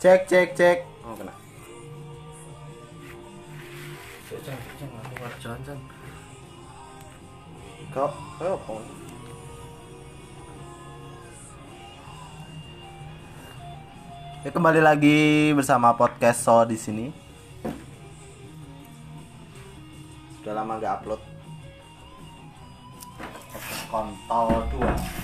Cek cek cek. Oh kena. Cek cek aku ngerjain Chan. Kok apa? Ya kembali lagi bersama podcast So di sini. Sudah lama nggak upload. Kontol 2.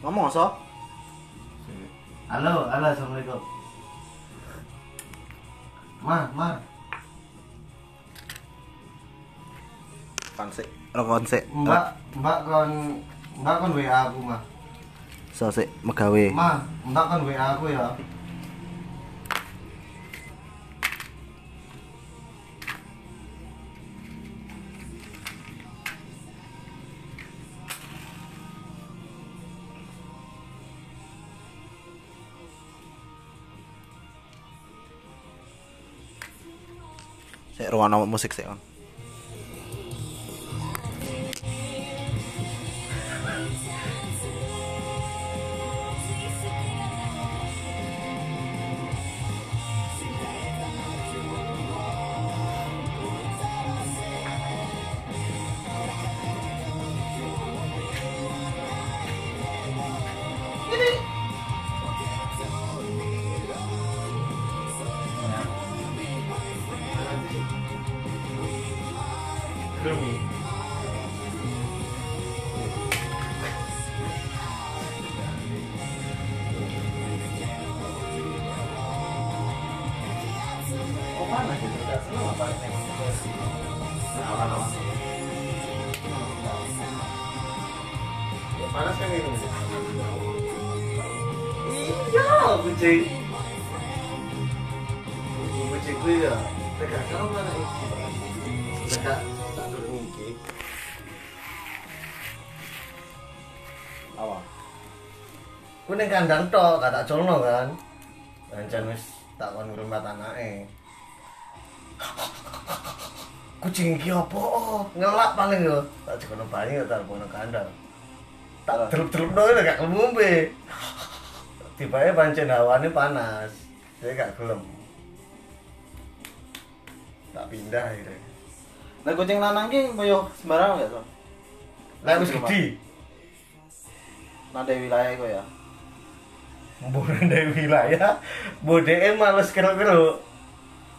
Ngomong so? Halo, halo, assalamualaikum. Ma, ma. Konse, rokon sik. Mbak, mbak kon, mbak kon WA aku ma. So sik megawe. Ma, mbak kon WA aku ya. Sik ruang musik sik, on. でもい、じゃい。いや、Kandang tok, gak tak colno kan. Ancen wis tak kon ngrumat anake. Kucing iki opo? Ngelak paling yo. Tak jokono banyu tak bono kandang. Tak delup-delupno ngene gak ngombe. Tibae pancen hawane panas. Dia gak gelem. Tak pindah akhirnya. Lah kucing lanang ki koyo sembarang gak, So? Lah wis gede. Nade wilayah iku ya. Mburan dari wilayah, bodeke males kero-kero.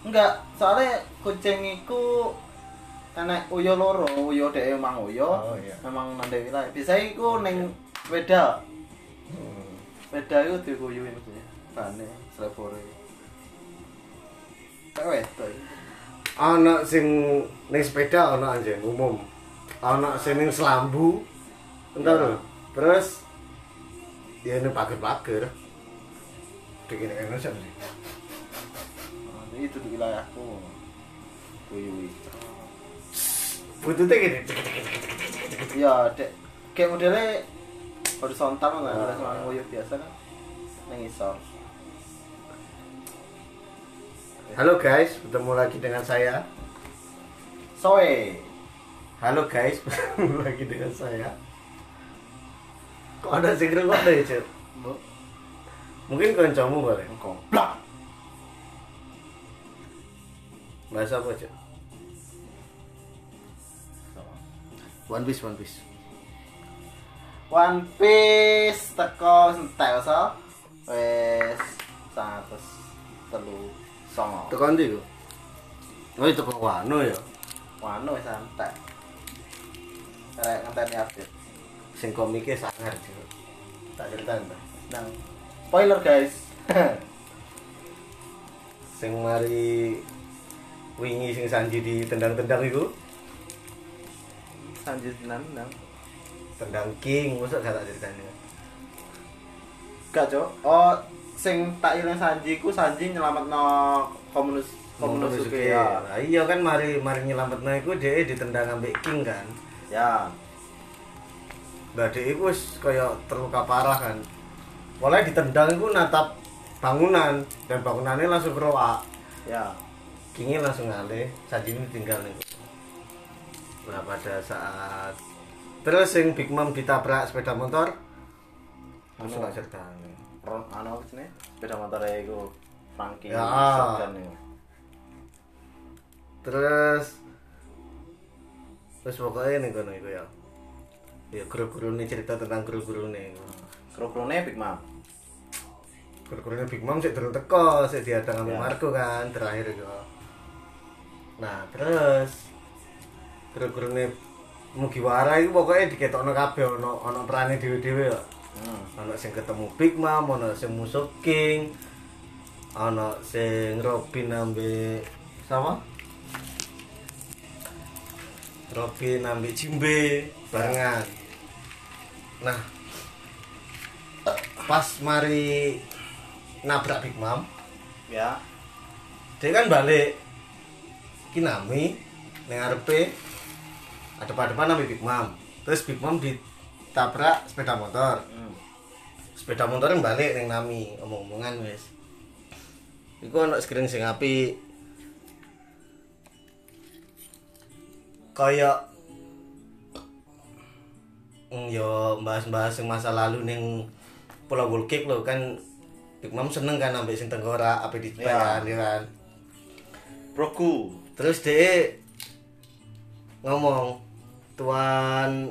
Enggak, soalnya kucing iku karena uyo loro, uyo dhek emang uyo. Oh, iya. Memang nande wilayah. Bisa iku ning sepeda. Hmm. Sepeda iku dikuyuhi maksudnya. Bane, slepore. Tak wedo. iki. ana sing ning sepeda ana anjen umum ana sing ning selambu entar lho terus ya ini pager-pager dikene Indonesia sih Nah, Itu di wilayahku. Kuyuhi. bututnya gini Iya, dek kayak modelnya horizontal kan, Ah. uh. sama nguyuh biasa kan. Ning isor. halo guys bertemu lagi dengan saya Soe. halo guys bertemu lagi dengan saya kok ada sing ngrungok deh cek Bu, mungkin kancamu boleh goblok. bahasa apa cek One Piece One Piece One Piece teko entek so. Wes 100 telu songo. tekan ndi kok oh itu kok wano ya Wano wis entek. Rek ngenteni update. sing komiknya sangar cek tak ceritain ta Nang spoiler guys. sing mari wingi sing Sanji ditendang-tendang iku Lanjut nang nang. tendang King masa gak tak ceritanya Gak, Cok. Oh, sing tak ilang Sanji ku Sanji nyelametno komunus Komunosuke ya. Nah, iya kan mari mari nyelametno iku dhek ditendang ambek King kan Ya. Dhek iku wis kaya terluka parah kan Mulai ditendang iku natap bangunan dan bangunannya langsung keroak Ya. Kingnya langsung ngalih, Sanji ini tinggal nih. Nah pada saat terus yang Big Mom ditabrak sepeda motor, langsung gak cerita. Ron anu sih sepeda motor iku Frankie Ya. shotgun. Terus terus pokoknya nih kono iku ya. Ya guru-guru nih cerita tentang guru-guru nih. Kru-krune Big Mom. Guru-gurunya Big Mom sih turun teko, sih diadang sama Ya. Marco kan terakhir itu. Nah terus guru-gurunya Mugiwara itu pokoknya diketokno kabeh ono ono perane dhewe-dhewe ya. Hmm. Ono sing ketemu Big Mom, ono sing musuh King, ono sing Robin ambe sama? Robin ambe Jimbe barengan. Nah, pas mari nabrak Big Mom, Ya. dia kan balik Kinami ning ngarepe adep-adepan ambe Big Mom. Terus Big Mom ditabrak sepeda motor. Hmm. sepeda motor yang balik neng nami omong-omongan wis iku ana screen sing apik kaya mm, yo bahas-bahas yang masa lalu neng Pulau Gulkik lo kan Big Mom seneng kan ambek sing tengkorak apa di Ya. ya kan Broku. terus dia ngomong tuan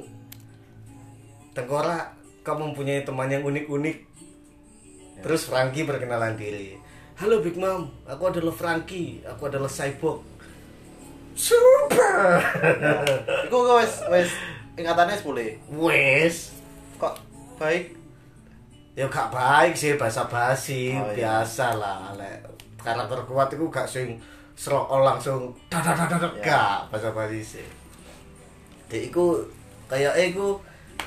tengkorak kamu mempunyai teman yang unik-unik terus Frankie berkenalan diri halo Big Mom aku adalah Frankie aku adalah cyborg super Iku wis wis ingatannya sepuluh. wes Kok baik? ya gak baik sih bahasa basi oh, biasa lah lek karakter kuat itu gak sing serok langsung dah dah dah yeah. gak bahasa basi sih jadi iku kayak eh iku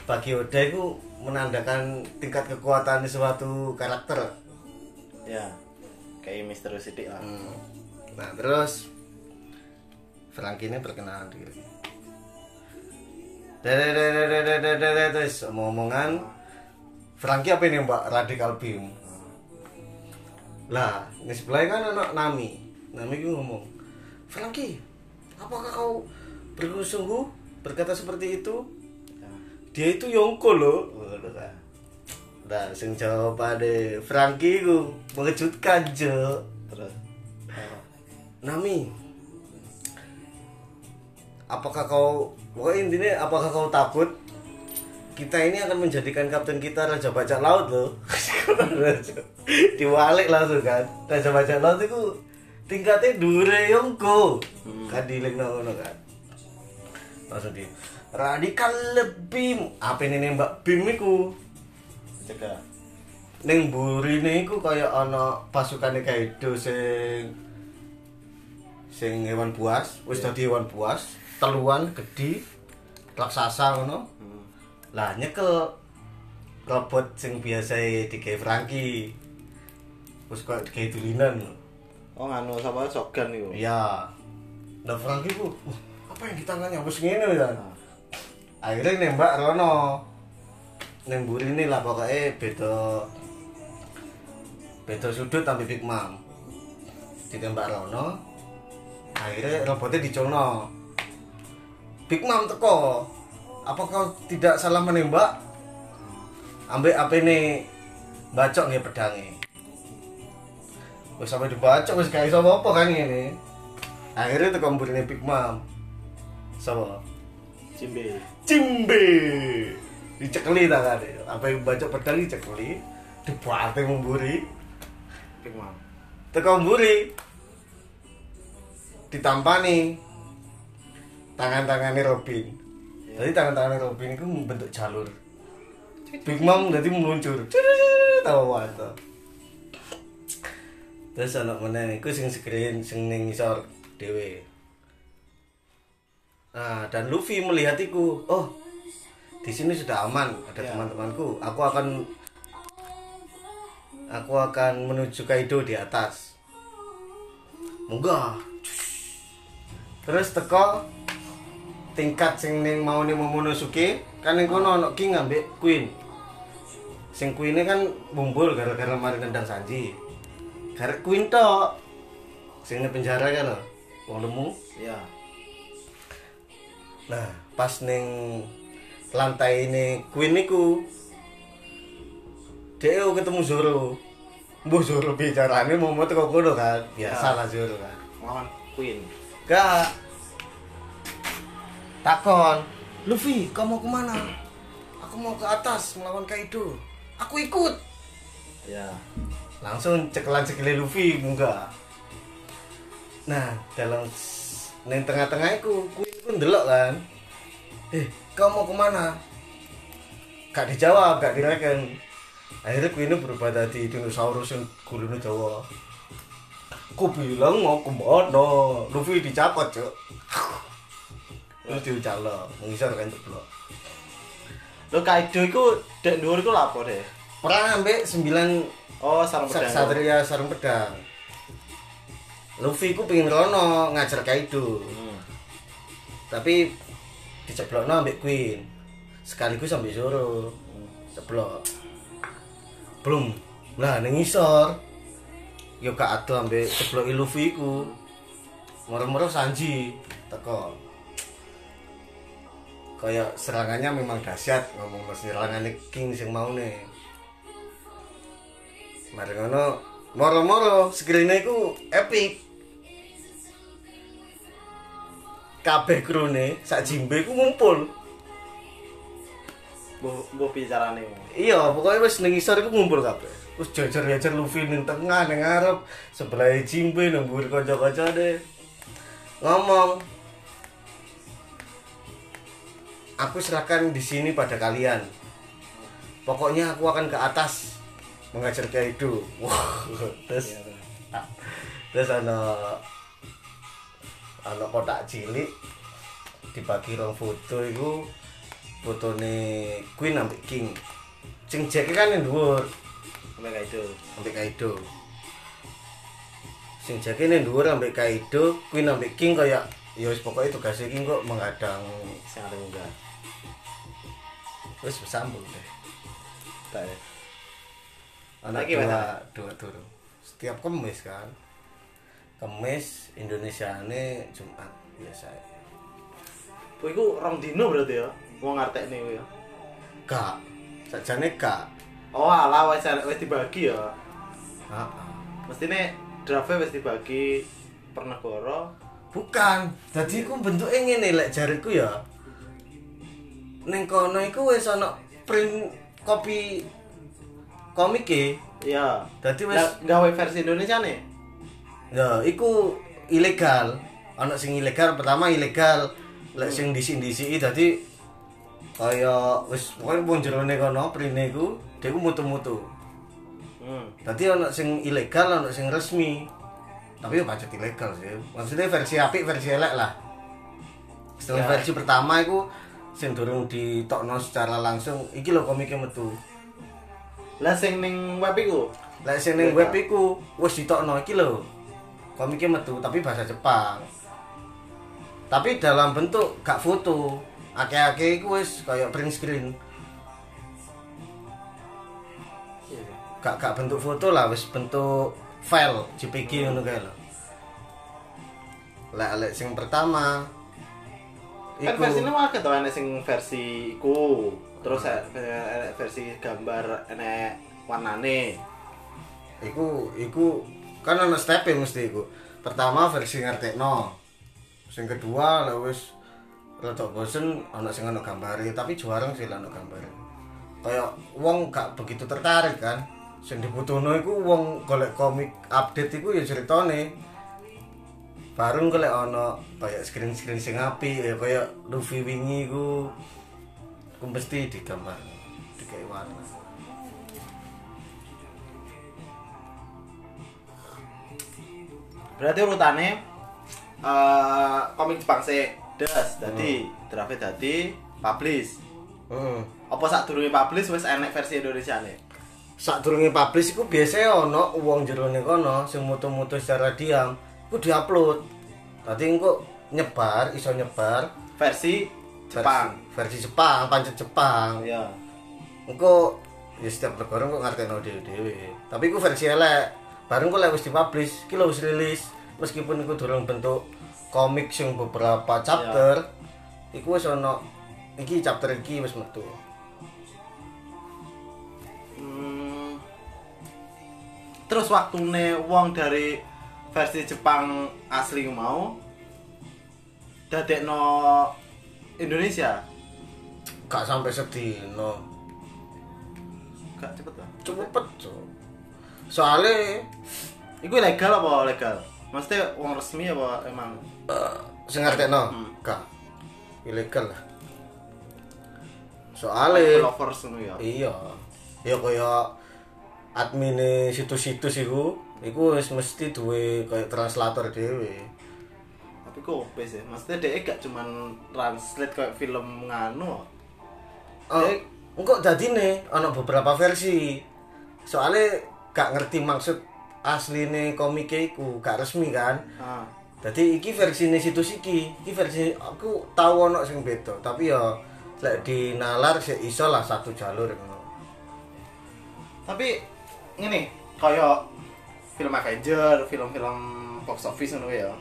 bagi Oda iku menandakan tingkat kekuatan suatu karakter ya yeah. kayak Mister sidik lah hmm. nah terus Frank ini perkenalan diri dede, dede, dede, dede, dede, dede, omongan Frankie apa ini mbak? Radikal beam. Lah ini sebelah kan anak Nami. Nami itu ngomong Frankie apakah kau bersungguh berkata seperti itu? Dia itu Yongko loh. Nah sing jawabane Frankie ku mengejutkan Jo Terus. Nami apakah kau pokoknya intinya apakah kau takut kita ini akan menjadikan kapten kita raja bajak laut loh. Diwalik langsung kan. Raja bajak laut itu tingkatnya dure yongko. Hmm. kan di ngono kan. Langsung di radikal lebih apa ini nembak bim iku Cegah. ning burine iku kaya ana pasukane Kaido sing sing hewan buas, wis dadi hewan buas, teluan gede, raksasa ngono. Lah nyekel robot sing biasa digawe Frankie. Wis kok digawe dulinan. Oh nganu sama shotgun iku. Iya. Lah Frankie ku, "Wah, apa yang di tangannya wis ngene ya. Nah. Akhirnya nembak Rono. Neng burine lah pokoknya beda beda sudut tapi Big Mom. Ditembak Rono. Akhirnya robotnya dicono. Big Mom teko. Apa kau tidak salah menembak? Ambek apa ini bacok nih pedangnya. Wis sampai dibacok wis gak iso apa kan ini. Akhirnya teko mburine Big Mom. Sapa? Cimbe. Cimbe. Dicekeli tangannya. Apa yang bacok pedang dicekeli, dibate memburi, Big Mom. teko mburi. Ditampani tangan-tangannya Robin. Jadi tangan-tangannya Robin itu membentuk jalur. Big Mom jadi meluncur. Tahu wae Terus anak mana iku sing screen sing ning ngisor dhewe. Nah, dan Luffy melihat iku, oh, di sini sudah aman, ada Ya. teman-temanku. Aku akan aku akan menuju Kaido di atas. Munggah. Terus teko tingkat sing ning mau ning Momonosuke, kan ning kono ono King ambek Queen. Sing Queen kan bumbul gara-gara mari nendang Sanji. Gara Queen tok. sing ning penjara kan lho wong lemu Iya. nah pas ning lantai ini Queen niku dia ketemu Zoro Mbah Zoro bicarane mau mau teko kono kan biasa lah Zoro kan Lawan Queen. Gak Takon Luffy, kamu mau ke mana? Aku mau ke atas melawan Kaido Aku ikut Ya. Langsung cekelan cekeli Luffy munggah Nah, dalam Neng tengah-tengah iku Queen pun delok kan Eh, kau mau ke mana? Gak dijawab, gak direken Akhirnya Queen berubah dari dinosaurus yang gurune Jawa Aku bilang mau ke mana? Luffy dicapot cok Terus diucap lo, mengisar kan ceplok Lo Kaido iku dek dhuwur iku lha apa deh? Perang ambek 9 Oh, sarung Sa- pedang. Satria Sarung Pedang. Luffy ku pengen rono ngajar Kaido Hmm. tapi diceblokno ambek Queen. Sekaligus ambek Zoro. Ceblok. Belum. Lah ning isor yo gak ado ambek cebloki Luffy ku moro-moro Sanji teko kayak serangannya memang dahsyat ngomong serangannya King sing mau nih mari ngono moro-moro screen iku epic. Kabeh krune sak jimbe ku ngumpul. Mbok mbok bicarane. iya pokoknya wis ning isor iku ngumpul kabeh. Terus jajar-jajar Luffy ning tengah ning ngarep sebelah jimbe nang mburi kanca-kancane. Ngomong aku serahkan di sini pada kalian. Pokoknya aku akan ke atas mengajar Kaido wah terus terus ana ana kotak cilik dibagi rong foto iku fotone Queen ambek King. Sing jeke kan yang dhuwur. Sampai Kaido. ambek Kaido sing jeke yang dhuwur ambek Kaido Queen ambek King kayak ya wis pokoke tugasnya King kok menghadang Sing ada enggak. wis bersambung deh Tak ya. anak Lagi dua dua turun setiap kemis kan kemis Indonesia ini Jumat biasa Oh, iku rong dino berarti ya. Wong ngartekne iku ya. gak sajane gak Oh, alah wis wis dibagi ya. Heeh. Mestine draftnya wis dibagi per negara. Bukan jadi aku bentuknya ngene lek jariku ya ning kono iku wis ana print kopi komik e Iya. Dadi wis- Lah, gawe versi Indonesia nih. ya iku ilegal ana sing ilegal pertama ilegal lek sing disi-disi dadi kaya wis pokoke wong jerone kono prine iku dhewe mutu-mutu Hmm. Dadi ana sing ilegal, ana sing resmi. Tapi ya pancet ilegal sih. Maksudnya versi apik, versi elek lah. Setelah Ya. versi pertama iku sing durung ditokno secara langsung, iki lho komiknya metu. Lah sing ning web iku. Lek sing ning web iku wis ditokno iki lho. Komiknya metu tapi bahasa Jepang. Tapi dalam bentuk gak foto. Ake-ake iku wis kayak print screen. Iya. gak gak bentuk foto lah wis bentuk file JPG ngono kae lho. Lek lek sing pertama Kan versine wae to enek sing versi iku. Terus eh, enek versi gambar enek warnane. iku iku kan ana step mesti iku. Pertama versi ngertekno. Sing kedua lek wis rada bosen ana sing ana gambare, tapi juareng sih ana gambare. Kayak wong gak begitu tertarik kan. Sing dibutuhno iku wong golek komik update iku ya ceritane. Bareng golek ana kayak screen-screen sing apik ya kayak Luffy wingi iku ku mesti digambar dikai warna. Berarti urutane eh komik Jepang sih. Das, dadi draftnya dadi publish. Heeh. Apa sak durunge publish wis enek versi Indonesia nih? Sadurunge publish iku biasanya ana wong jerone kono sing mutu-mutu secara diam, iku diupload. Dadi engko nyebar, iso nyebar Versi Jepang. versi, versi Jepang, pancet Jepang. Iya. Engko ya setiap negara engko ngartekno dhewe-dhewe. Tapi iku versi elek. Bareng kok lek wis dipublish, iki lho wis rilis, meskipun iku durung bentuk komik sing beberapa chapter iku wis ono iki chapter iki wis metu Terus waktune wong dari versi Jepang asli mau dadekno Indonesia gak sampai sedino gak cepet lah. cepet Cuk. soalnya Iku legal apa legal? Maksudnya uang resmi apa emang? uh, sing ngertekno Hmm. gak ilegal lah soalnya lovers ngono ya. iya ya kaya admin situs-situs iku iku wis mesti duwe kaya translator dhewe Tapi kok sih. Maksudnya dia gak cuman translate kayak film nganu. oh, Dek. engko dadine ana beberapa versi soalnya gak ngerti maksud asline komike iku gak resmi kan Ah. Jadi iki versine situs iki, iki versi aku tahu ono sing beda, tapi ya lek di nalar sih iso lah satu jalur ngono. Tapi ngene, kayak film Avenger, film-film box office ngono ya.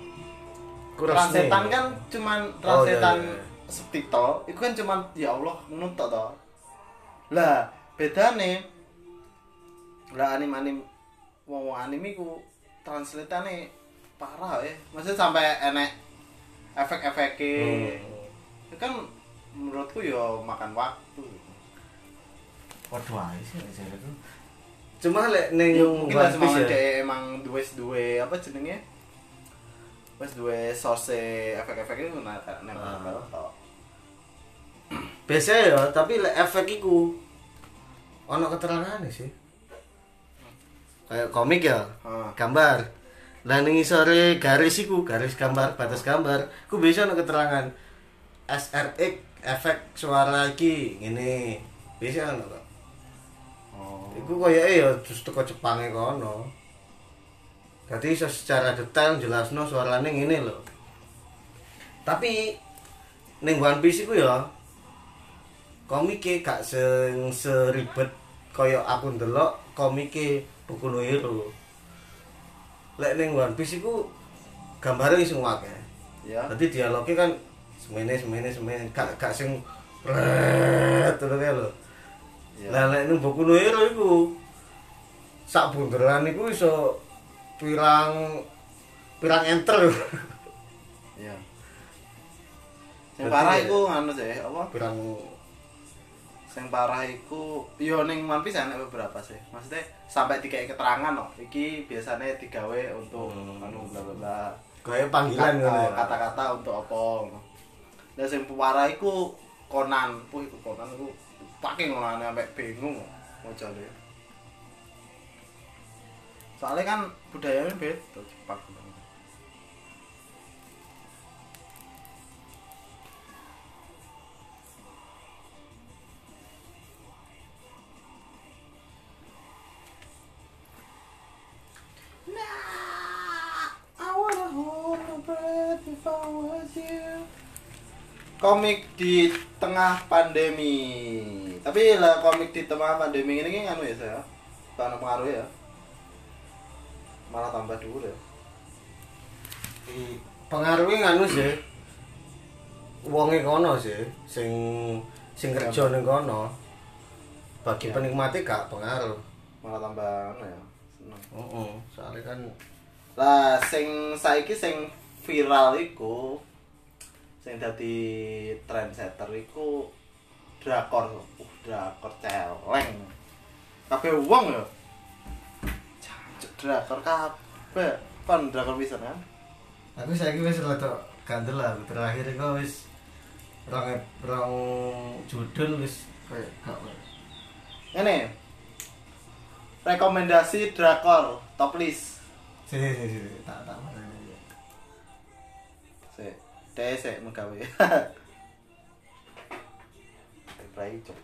Ku. Transetan kan cuman Oh, transetan iya, iya. subtitle, itu kan cuman ya Allah ngono tok to. Lah, bedane lah anim-anim wong-wong anime iku translateane parah ya. Maksudnya sampai enek efek-efeknya. Hmm. Itu kan menurutku ya makan waktu. Waduh sih ku. Cuma lek ning Ya, mungkin lah semua ya. emang duwe duwe apa jenenge wes duwe source efek-efek itu nah nempel Ah. tok. Biasa ya, tapi lek efek iku ono keterangane sih. Kayak komik ya, Ah. gambar. Lah ning isore garis iku, garis gambar, batas gambar, ku bisa ono keterangan SRX efek suara iki ngene. Bisa ono kok. Iku koyoke ya justru teko Jepange kono. Dadi iso secara detail jelasno suarane ngene lho. Tapi ning One Piece iku ya komike gak sing seribet kaya aku ndelok komike buku no Hero. Lek ning One Piece iku gambare sing akeh. Ya. Dadi dialognya kan semene semene semene gak gak sing ret ngono kae lho. Lah nek ning buku no iku sak bunderan iku iso pirang pirang enter lho. Iya. Sing parah iku anu sih, apa? pirang Sing parah iku yo ning One Piece ana beberapa sih. Maksudnya sampai dikai keterangan loh. Iki biasanya digawe untuk Hmm. anu bla bla bla. kayak panggilan ngono kata-kata untuk apa dan sing parah iku Conan puh iku Conan iku pake ngulangnya sampai bingung wajahnya soalnya kan budayanya beda Jepang. Nah, I wanna hold my breath if I was you. Komik di tengah pandemi. Tapi lah komik di tengah pandemi ini kan anu ya saya karena pengaruh ya? Malah tambah dulu ya? Pengaruhnya nganu sih. Wonge kono sih sing sing kerja ning kono. Bagi Ya. penikmatnya gak pengaruh. Malah tambah anu ya seneng. Heeh soalnya kan lah sing saiki sing viral iku sing dadi trendsetter iku drakor uh drakor celeng. Kabeh wong ya. Jancuk, drakor kabeh. Kan drakor bisa kan? Aku saiki wis rada gandel lah. Terakhir iku wis rong rong judul wis kayak gak ini rekomendasi drakor top list. Si si si si. Tak tak marani. si deh si megawe Prai cok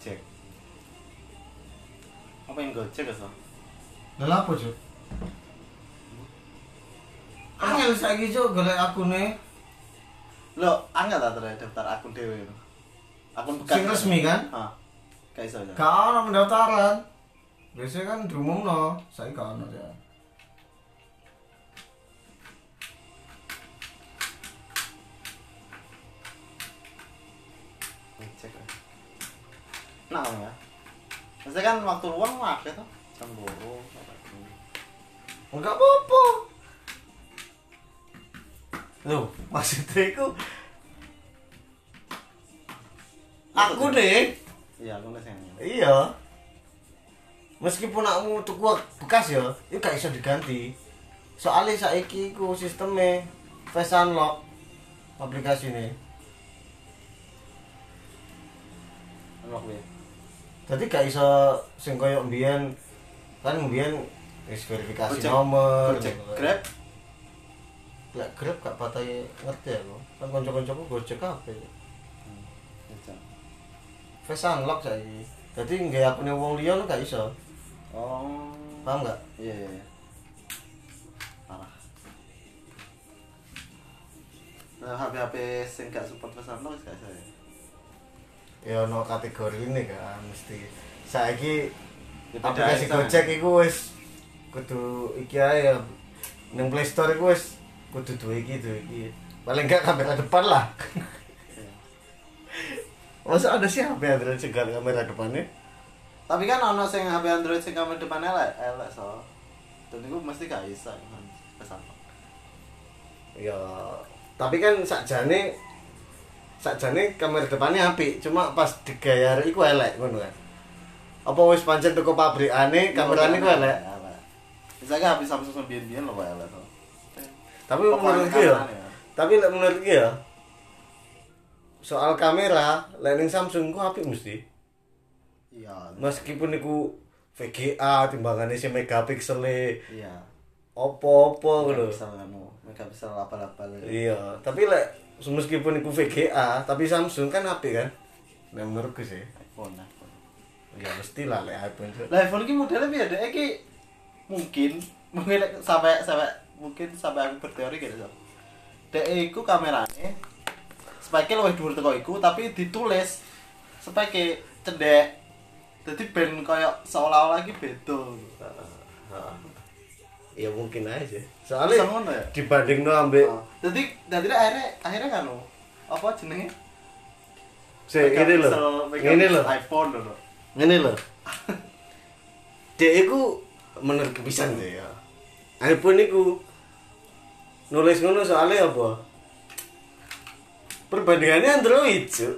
Cek. Apa yang gojek ya, so? Lah apa, Cuk? Angel saiki Cuk golek akune. lo tak terus daftar akun itu akun bekas Sing resmi kan? ah kayak iso ya Gak ono pendaftaran. Biasanya kan diumumno, saya gak ono ya. cek ya. nah ya Maksudnya kan waktu luang pakai tuh jam boro Enggak apa-apa. Loh, maksudnya itu aku deh. iya aku yang Iya. Meskipun aku tuku bekas ya, itu gak bisa diganti. Soalnya saiki ku sistemnya face unlock aplikasi ini. unlock ya Jadi gak bisa sing koyo mbiyen kan mbiyen wis verifikasi Gojek- nomor. Gojek grab Lek Grab gak patai ngerti aku. Kan kanca-kancaku Gojek kabeh. Face unlock saiki. Dadi nggih akune wong liya lu gak iso. oh Paham gak? iya iya iya. parah nah HP HP sing gak support pesan lo gak bisa ya Ya ono kategori ini kan mesti. Saiki Ya, aplikasi. Gojek iku wis kudu iki ae ya. Ning Play Store iku wis kudu duwe iki duwe iki. Paling gak kamera depan lah. Masa ada sih HP Android sing kamera depannya? tapi kan ono sing HP Android sing kamera depan elek elek so dan itu mesti gak bisa kan pesan Ya, tapi kan sakjane sakjane kamera depannya apik, cuma pas digayar iku elek ngono kan. Apa wis pancen teko pabrikane kamerane iku elek? misalnya HP Samsung biyen lo elek Tapi menurutku ya, kameranya. tapi menurutku ya soal kamera, ning Samsung ku apik mesti. iya Meskipun iku VGA timbangannya si megapiksel iya opo-opo ngono. megapiksel anu apa-apa le Iya, tapi lek meskipun iku VGA, tapi Samsung kan apik kan? Nah menurutku sih. iPhone iPhone Ya mesti lah lek iPhone. Lah iPhone ki modelnya biar deh ki mungkin mungkin like, sampai sampai mungkin sampai aku berteori gitu so dek iku kameranya speknya lebih dhuwur teko iku tapi ditulis speknya cendek jadi ben kayak seolah-olah lagi beda. Ya mungkin aja Soalnya ngono ya? dibanding no ambek Oh. jadi jadi akhirnya akhirnya kan lo apa jenenge sih ini. Megapiksel- Ini loh. iPhone loh Ini loh. Dek iku menurut kepisan deh ya. iPhone iku nulis ngono soalnya apa? Perbandingannya Android, Cuk.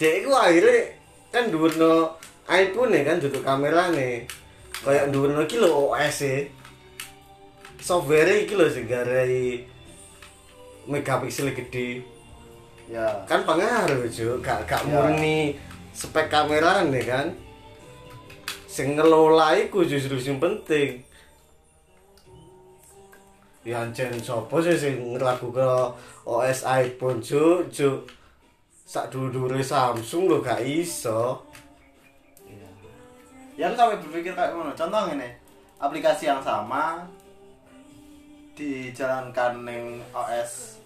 Dek iku akhirnya kan dhuwurno iPhone kan duduk kamerane. Kayak dhuwurno iki lho OS e. Software iki lho sing garai megapiksel gede. ya kan pengaruh Cuk. gak gak Ya. murni spek kamera nih kan sing ngelola iku justru sing penting ya ancen sapa sih sing ngelaku ke OS iPhone Cuk Cuk sak dulu Samsung lo gak iso. Ya aku sampai berpikir kayak mana? Contoh ini, aplikasi yang sama dijalankan neng OS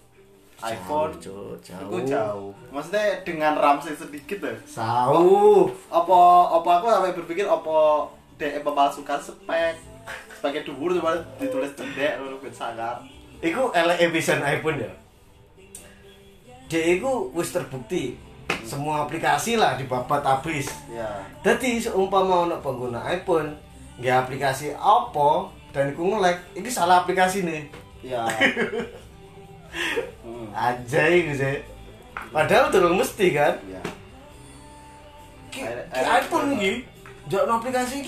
iPhone Jauh, Cuk, itu jauh. Maksudnya dengan RAM sedikit deh. Jauh. Apa apa aku sampai berpikir apa dek memalsukan spek sebagai dhuwur cuma ditulis cendek lalu ben sangar. Iku elek pisan iPhone ya. Dia iku wis terbukti semua aplikasi lah dibabat habis. Ya. Jadi seumpama ono pengguna iPhone nggak aplikasi apa dan iku nge-lag, iki salah aplikasi nih. Ya. hmm. Anjay iku sih. Padahal durung mesti kan. Ya. Ki, ki iPhone iki njaluk aplikasi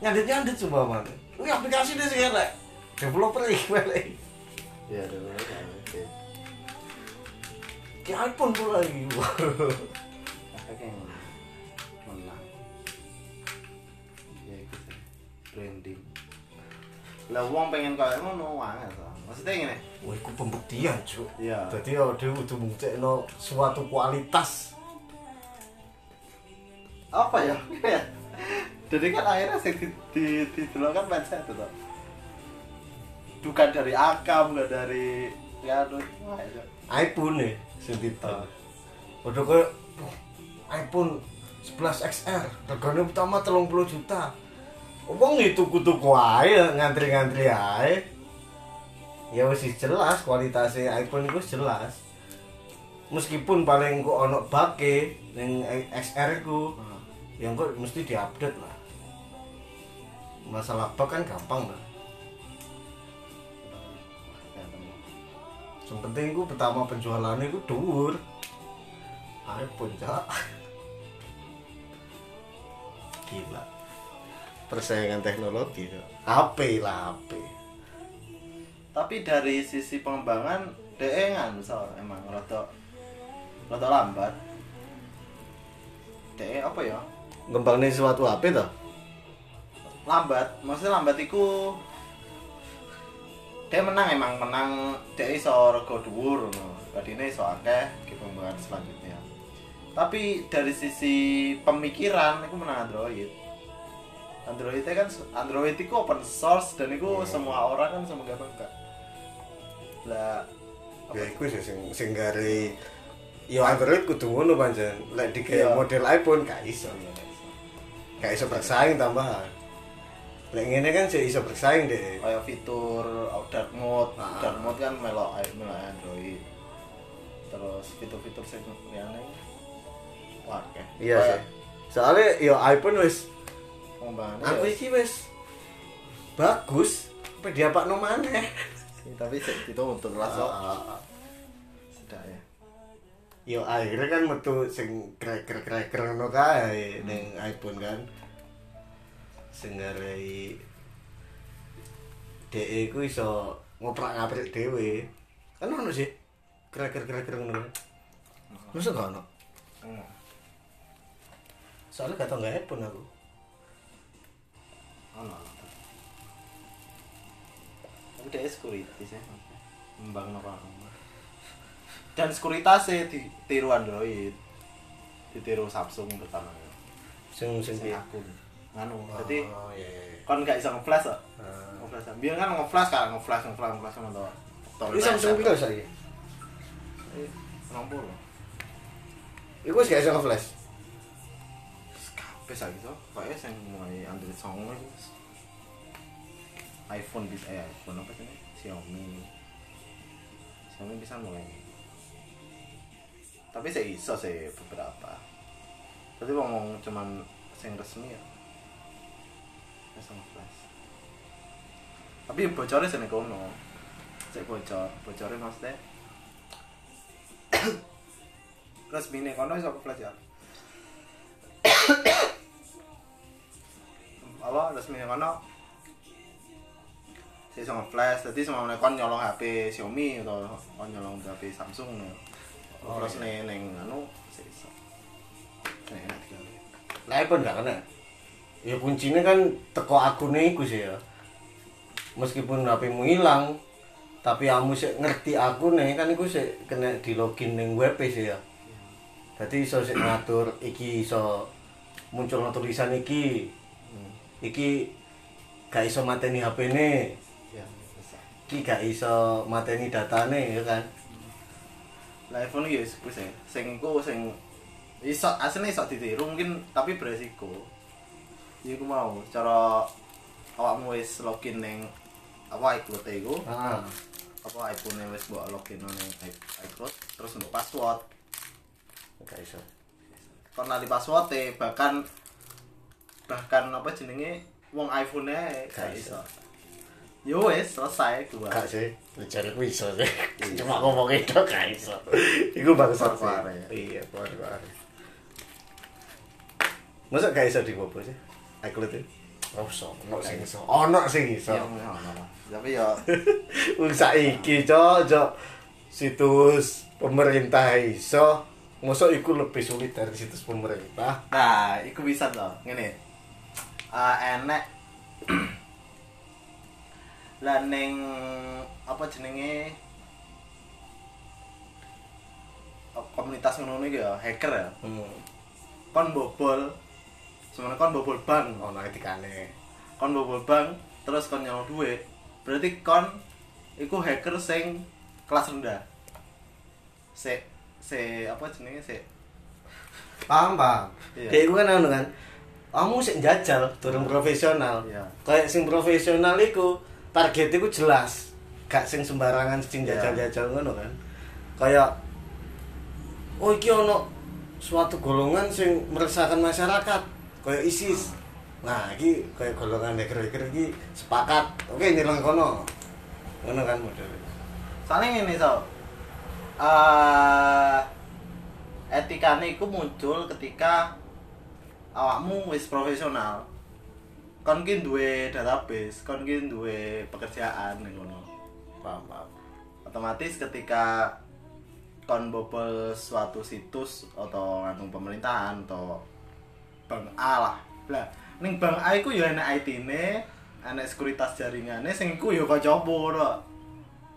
iki nyandet-nyandet coba man. Iki aplikasi deh sih elek. Developer elek. Ya, ya. Ki iPhone pula iki. Efeknya yang menang. Ya itu sih. Branding. Lah wong pengen kayak ngono wae to. Maksudnya ngene. Wah, iku pembuktian, Cuk. Iya. Dadi ya dhewe kudu mbuktekno suatu kualitas. Apa ya? Jadi kan akhirnya sing di di di kan mindset itu toh. Bukan dari akam, enggak dari Ya aduh. Itu. iPhone nih sing titel. Udah "Wah, iPhone 11 XR regane pertama 30 juta. Wong itu tuku ae ngantri-ngantri ae. Ya wis jelas kualitasnya iPhone itu jelas. Meskipun paling kok ono bake ning XR ku, yang kok mesti diupdate lah. Masalah bug kan gampang lah. Yang penting ku pertama penjualannya ku dhuwur. iPhone cak. Gila. Persaingan teknologi. HP lah HP. Tapi dari sisi pengembangan DE kan misal emang rada rada lambat. DE apa ya? Ngembangnya suatu HP toh? Lambat, maksudnya lambat iku dia menang emang menang dia iso rego dhuwur ngono. Badine iso akeh ke pengembangan selanjutnya. Tapi dari sisi pemikiran itu menang Android. Android itu kan Android itu open source dan itu semua orang kan semua gampang kak. Lah Ya iku sih sing sing gare Ya Android kudu ngono pancen. Lek di Iya. model iPhone gak iso. Gak iso bersaing tambahan. Lek ngene kan sih iso bersaing deh. kayak fitur dark mode Ah. dark mode kan melok melok Android terus fitur-fitur sing liyane wah oke Iya sih. Soalnya ya iPhone wis pengembangannya aku iki wis bagus. Apa dia pak no maneh? sih, tapi sik itu untuk langsung Ah, sudah ya Yo akhirnya kan metu sing kreker-kreker ngono kae ning iPhone kan. Sing ngarai DE ku iso ngoprak-ngaprik dhewe. Kan ono sih? Kreker-kreker ngono. Masa gak ono? Soalnya gak tau nggak iPhone aku. ono. Tapi dia security sih membang apa dan sekuritasnya ditiru Android. Ditiru Samsung pertama. Sing sing akun nganu jadi Oh iya iya. iya. kon gak bisa nge-flash kok Ah. nge-flash biar kan nge-flash kan nge-flash nge-flash nge-flash sama tuh Ini Samsung piro saiki? nomor loh Iku wis gak iso nge-flash. kabeh saiki to kayaknya sing mulai Android 9 itu iPhone bisa eh iPhone apa sih? Xiaomi Xiaomi bisa mulai tapi saya iso sih beberapa tapi ngomong cuman sing resmi ya bisa nge-flash tapi bocornya sih kono cek bocor. Bocornya maksudnya resmi nih kono iso ke-flash ya apa resmi nih kono? Saya iso nge-flash. Jadi semua kon nyolong HP Xiaomi atau kon nyolong HP Samsung. Nih Oh, terus nih neng anu saya enak digawe. Lah iPhone gak kena. Ya kuncinya kan teko akune iku sih ya. Meskipun HP-mu hilang, tapi kamu sih ngerti akune kan iku sih kena di login ning web sih ya. Dadi iso sik ngatur iki iso muncul tulisan iki. Iki gak iso mateni ya bisa Iki gak iso mateni datane ya kan. lah iPhone ya wis wis ya sing iku sing iso asline iso ditiru mungkin tapi beresiko ya iku mau cara awakmu wis login ning apa iCloud e iku Ah. apa iPhone wis mbok login ning i- iCloud terus untuk password Gak iso. kon lali password e bahkan bahkan apa jenenge wong iPhone-e gak Gak iso iso. yo wis selesai gua Gak sih, cari ku iso sih. Cuma ngomong itu gak iso. Iku bangsa sih. Ya. Iya, keluar-keluar. Masa gak iso di gopo sih? Ono sing iso. Ono sing iso. Ngono. tapi ya Wong saiki, Cok, Cok. Situs pemerintah iso. Masa iku lebih sulit dari situs pemerintah? Nah, iku bisa loh. Ngene. Eh enek lah ning apa jenenge komunitas ngono iki ya, hacker ya. Hmm. Kon bobol. Sebenarnya kon bobol bank. Ono etikane. Kon bobol bank terus kon nyolong duit. Berarti kon iku hacker sing kelas rendah se se apa jenenge se paham paham Iya. dia itu kan anu kan kamu sih jajal turun profesional Iya. kayak sing profesional iku target iku jelas gak sing sembarangan sing Iya. jajal-jajal ngono kan kayak oh iki ono suatu golongan sing meresahkan masyarakat kayak ISIS. Nah iki kayak golongan hacker-hacker iki sepakat. Oke nyerang kono. Ngono kan modelnya soalnya ini so eh etikane iku muncul ketika awakmu wis profesional. Kon ki duwe database kon ki duwe pekerjaan ning ngono paham paham. Otomatis ketika kon bobol suatu situs atau nganu pemerintahan atau bank A lah. Lah ning bank A iku ya enak IT-ne enak sekuritas jaringannya sing iku ya kocok ora?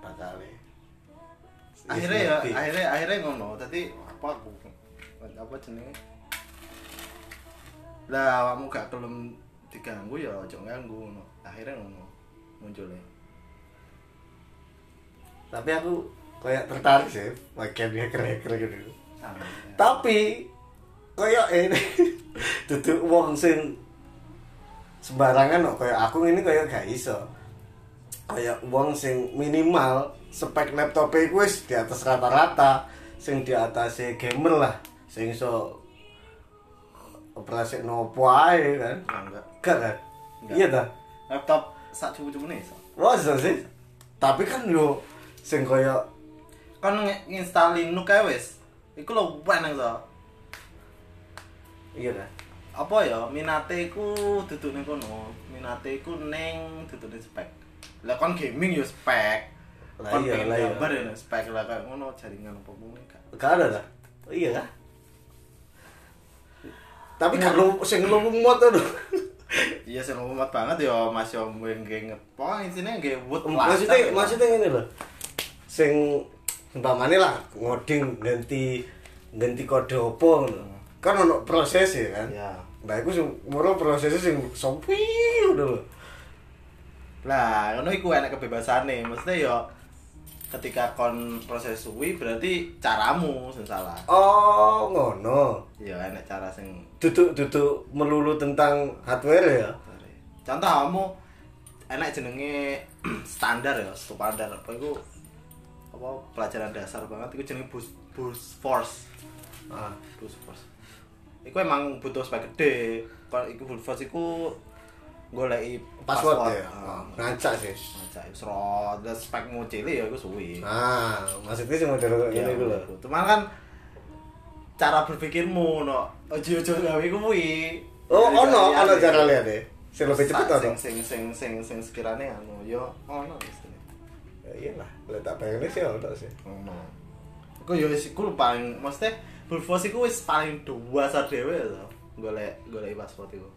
Bakal akhirnya ya akhirnya akhirnya ngono. Tadi apa aku? Apa jenenge? Lah awakmu gak kelem diganggu ya aja ganggu ngono. Akhirnya ngono munculnya. Tapi aku kayak tertarik sih bagian hacker-hacker gitu. Sama ya. tapi kayak ini duduk wong sing sembarangan kok kayak aku ini kayak gak iso. Kayak wong sing minimal spek laptop iku wis di atas rata-rata sing di atas gamer lah sing iso operasi nopo ae kan. Enggak gak kan iya dah laptop sak cupu-cupu nih so. masa sih. Tapi kan yo sing kayak kan nginstal Linux kae wis. Iku lho enak so iya dah apa ya minate iku duduk ning kono minate iku ning duduk ning spek lah kon gaming ya spek Lah iya, lah iya. gambar ya spek lah kayak ngono jaringan apa mungkin gak ada dah. Iya lah. Tapi kan lu sing lu muat tuh. iya sing umat banget ya Mas yo nggih pokoknya intinya nggih wood Maksudnya maksudnya ngene lho. Sing umpamane lah ngoding ganti ganti kode opo ngono. Kan ono proses ya kan. ya Nah, iku sing moro prosesnya sing sopi udah lho. lah ngono iku enak kebebasane. Maksudnya yo ketika kon proses suwi berarti caramu sing salah. Oh, ngono. ya enak cara sing Duduk duduk melulu tentang hardware ya. contoh kamu enak jenenge standar ya standar. Apa itu apa pelajaran dasar banget? Itu jenenge boost boost force. Ah, boost force Iku emang butuh spek gede kalau iku boost force iku goleki password, ya. Ah, Ngancak sih. Ngancak serot dan spek ngocili ya iku suwi Nah, maksudnya sing model Iya, ngene iku lho. Cuman kan cara berpikirmu no ojo-ojo gawe kuwi. Oh, ono kalian ono iki. cara lihat deh. Sing lebih cepet ono. Sing sing sing sing sing sekirane anu yo ono istilahnya. Ya iyalah, lek tak bayangin sih ono sih. Ono. Iku yo wis paling mesti Bulfos iku wis paling dua sa dhewe to. Golek golek paspor iku.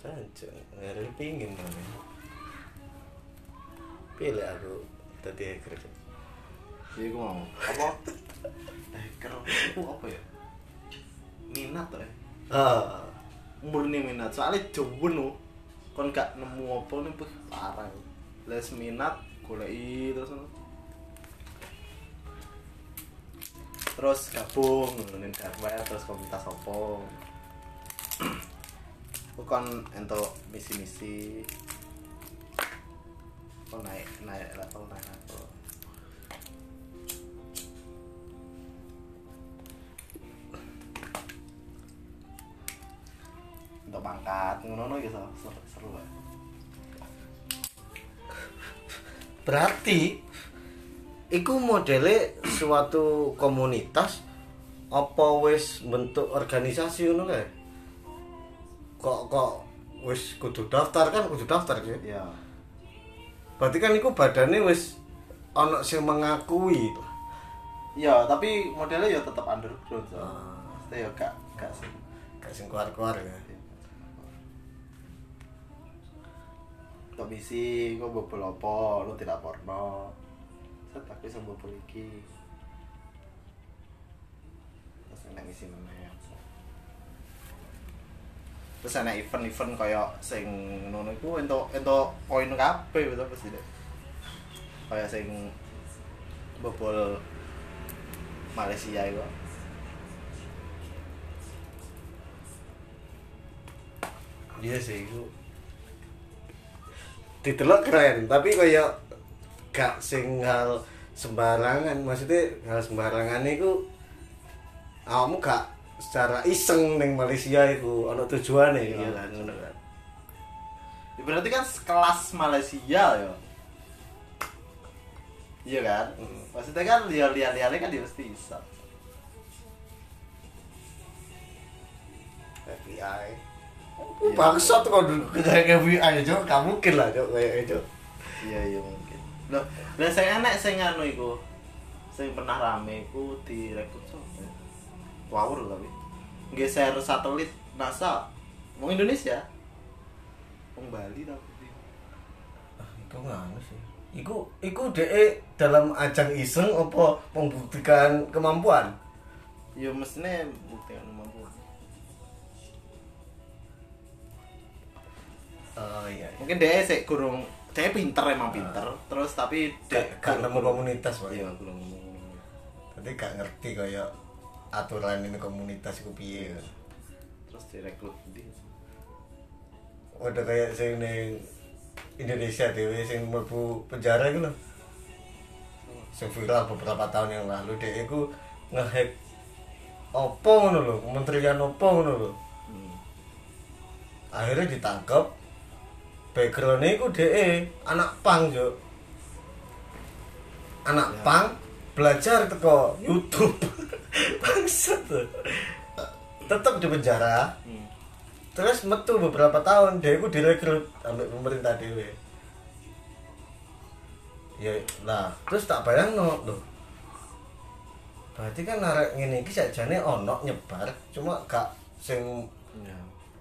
Cancuk, ngeri pingin kan. Pilih aku tadi hacker. Jadi iku mau apa? Eh, kero iku apa ya? Minat to ya. Ah, murni minat soalnya jauh no kon gak nemu apa nih parah les minat goleki terus ngono. Terus gabung ngene hardware terus komunitas opo bukan untuk misi-misi. Kok naik naik level naik level. Untuk pangkat ngono gitu seru, seru lah. Berarti iku modele suatu komunitas apa wis bentuk organisasi ngono kae? Kok kok wis kudu daftar kan kudu daftar ya. ya Berarti kan iku badane wis ana sing mengakui. ya tapi modelnya ya tetap underground so. Ah. Ya gak gak sih Gak sing keluar-keluar ya. untuk misi gue bobol apa lu tidak porno set aku bisa bobol iki terus enak misi meneh terus enak event-event kayak sing ngono iku entuk entuk poin kabeh gitu pasti deh kayak sing bobol Malaysia itu iya sih itu ditelok keren tapi kayak gak sing hal sembarangan. Maksudnya hal sembarangan itu kamu gak secara iseng neng Malaysia itu ono tujuannya Iya. iya kan. ngono kan. Ya, berarti kan kelas Malaysia ya iya kan? Hmm. maksudnya kan lihat-lihat kan dia mesti bisa. FBI Iya. bangsat kok kayak FBI cok. Gak mungkin lah cok kayak itu iya iya loh lah saya enak saya nganu iku saya pernah rame iku direkrut so wawur tapi. Geser satelit NASA. Mau Indonesia. Mau Bali tapi Ah, itu nganu sih. Iku, iku DE dalam ajang iseng apa membuktikan kemampuan? ya mestinya bukti kan mampu Oh iya. mungkin dia sih kurang dia pinter emang pinter terus tapi Gak, dia gak nemu komunitas pak. iya ngomong Tapi gak ngerti kayak aturan ini komunitas iku piye. terus direkrut di Udah kayak sing ning Indonesia dewe sing mlebu penjara iku lho. Sing viral beberapa tahun yang lalu DE iku ngehack opo ngono lho, kementerian opo ngono lho. hmm. akhirnya ditangkap backgroundnya itu DE anak pang jo anak Ya. pang belajar teko YouTube bangsat tetap di penjara Hmm. terus metu beberapa tahun dia itu direkrut sampai pemerintah dewe ya lah terus tak bayang no loh berarti kan arek ngene iki sakjane ono nyebar cuma gak sing.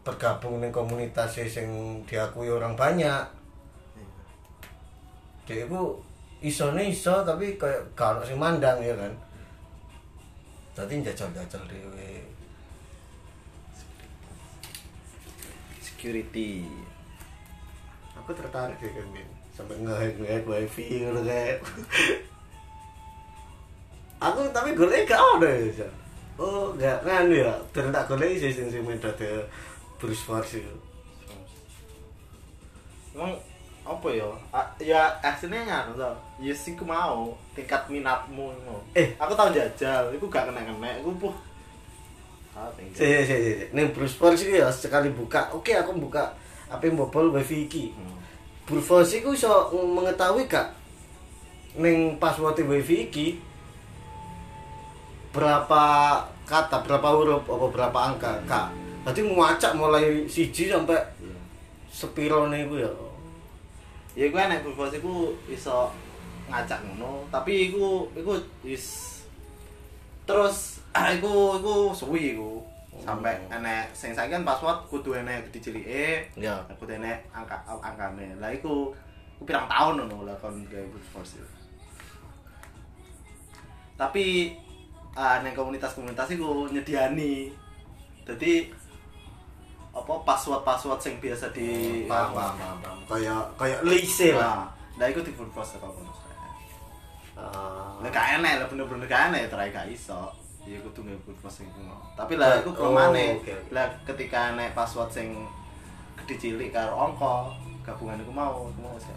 Bergabung dengan komunitas sing diakui orang banyak. Dia itu isone iso tapi kayak ono sing mandang ya kan? Tadi jajal-jajal dewe security. Aku tertarik sih kan sampai ngehack ngehack wifi gitu kayak aku tapi gue gak ada ya oh gak kan ya. Ternyata gue sih sing sing metode Bruce Force itu. Emang apa ya? A- ya aslinya nganu tau. Ya sih aku mau tingkat minatmu mau Eh. aku tahu jajal aku gak kena kena aku puh. Ah tinggal si si si nih Bruce Force itu ya sekali buka oke aku buka apa yang bobol wifi iki. Hmm. Bruce Force itu bisa mengetahui gak neng password wifi iki berapa kata berapa huruf apa berapa angka kak berarti ngacak mulai siji sampai Iya. sepiro nih gue ya ya gue enak berpuasa iku iso ngacak ngono tapi iku iku is terus iku iku suwi iku. Sampai enek sing saiki kan password kudu enek gede cilike ya. kudu enek angka angkane. Lah iku iku pirang tahun ngono lah kon gawe force tapi ah neng komunitas-komunitas iku nyediani. Jadi apa password-password sing biasa di paham paham paham paham. kayak kayak lise lah Nah, nah itu di brute force kalau menurut saya. Ah. Lah gak enak lah bener-bener gak enak terai gak iso. Ya kudu nge brute force sing ngono. Tapi lah Oh, kelemahannya. oke, oke. Lah ketika enek password sing gede cilik karo angka, gabungan iku mau, iku mau sih.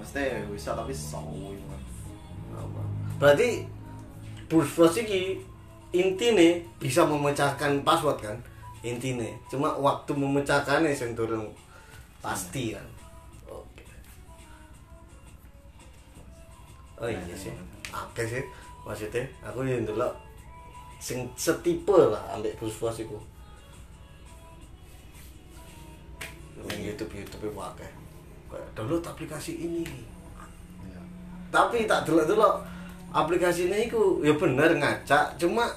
Mesti bisa tapi suwi. berarti Bruce Force ini intine bisa memecahkan password kan intine. Cuma waktu memecahkannya yang turun. Pasti kan oke. Oh iya sih. oke sih. Maksudnya aku yang dulu sing setipe lah ambek Force itu yang YouTube YouTube itu akeh. Kayak download aplikasi ini. Iya. tapi tak dulu dulu aplikasinya itu ya bener ngacak. Cuma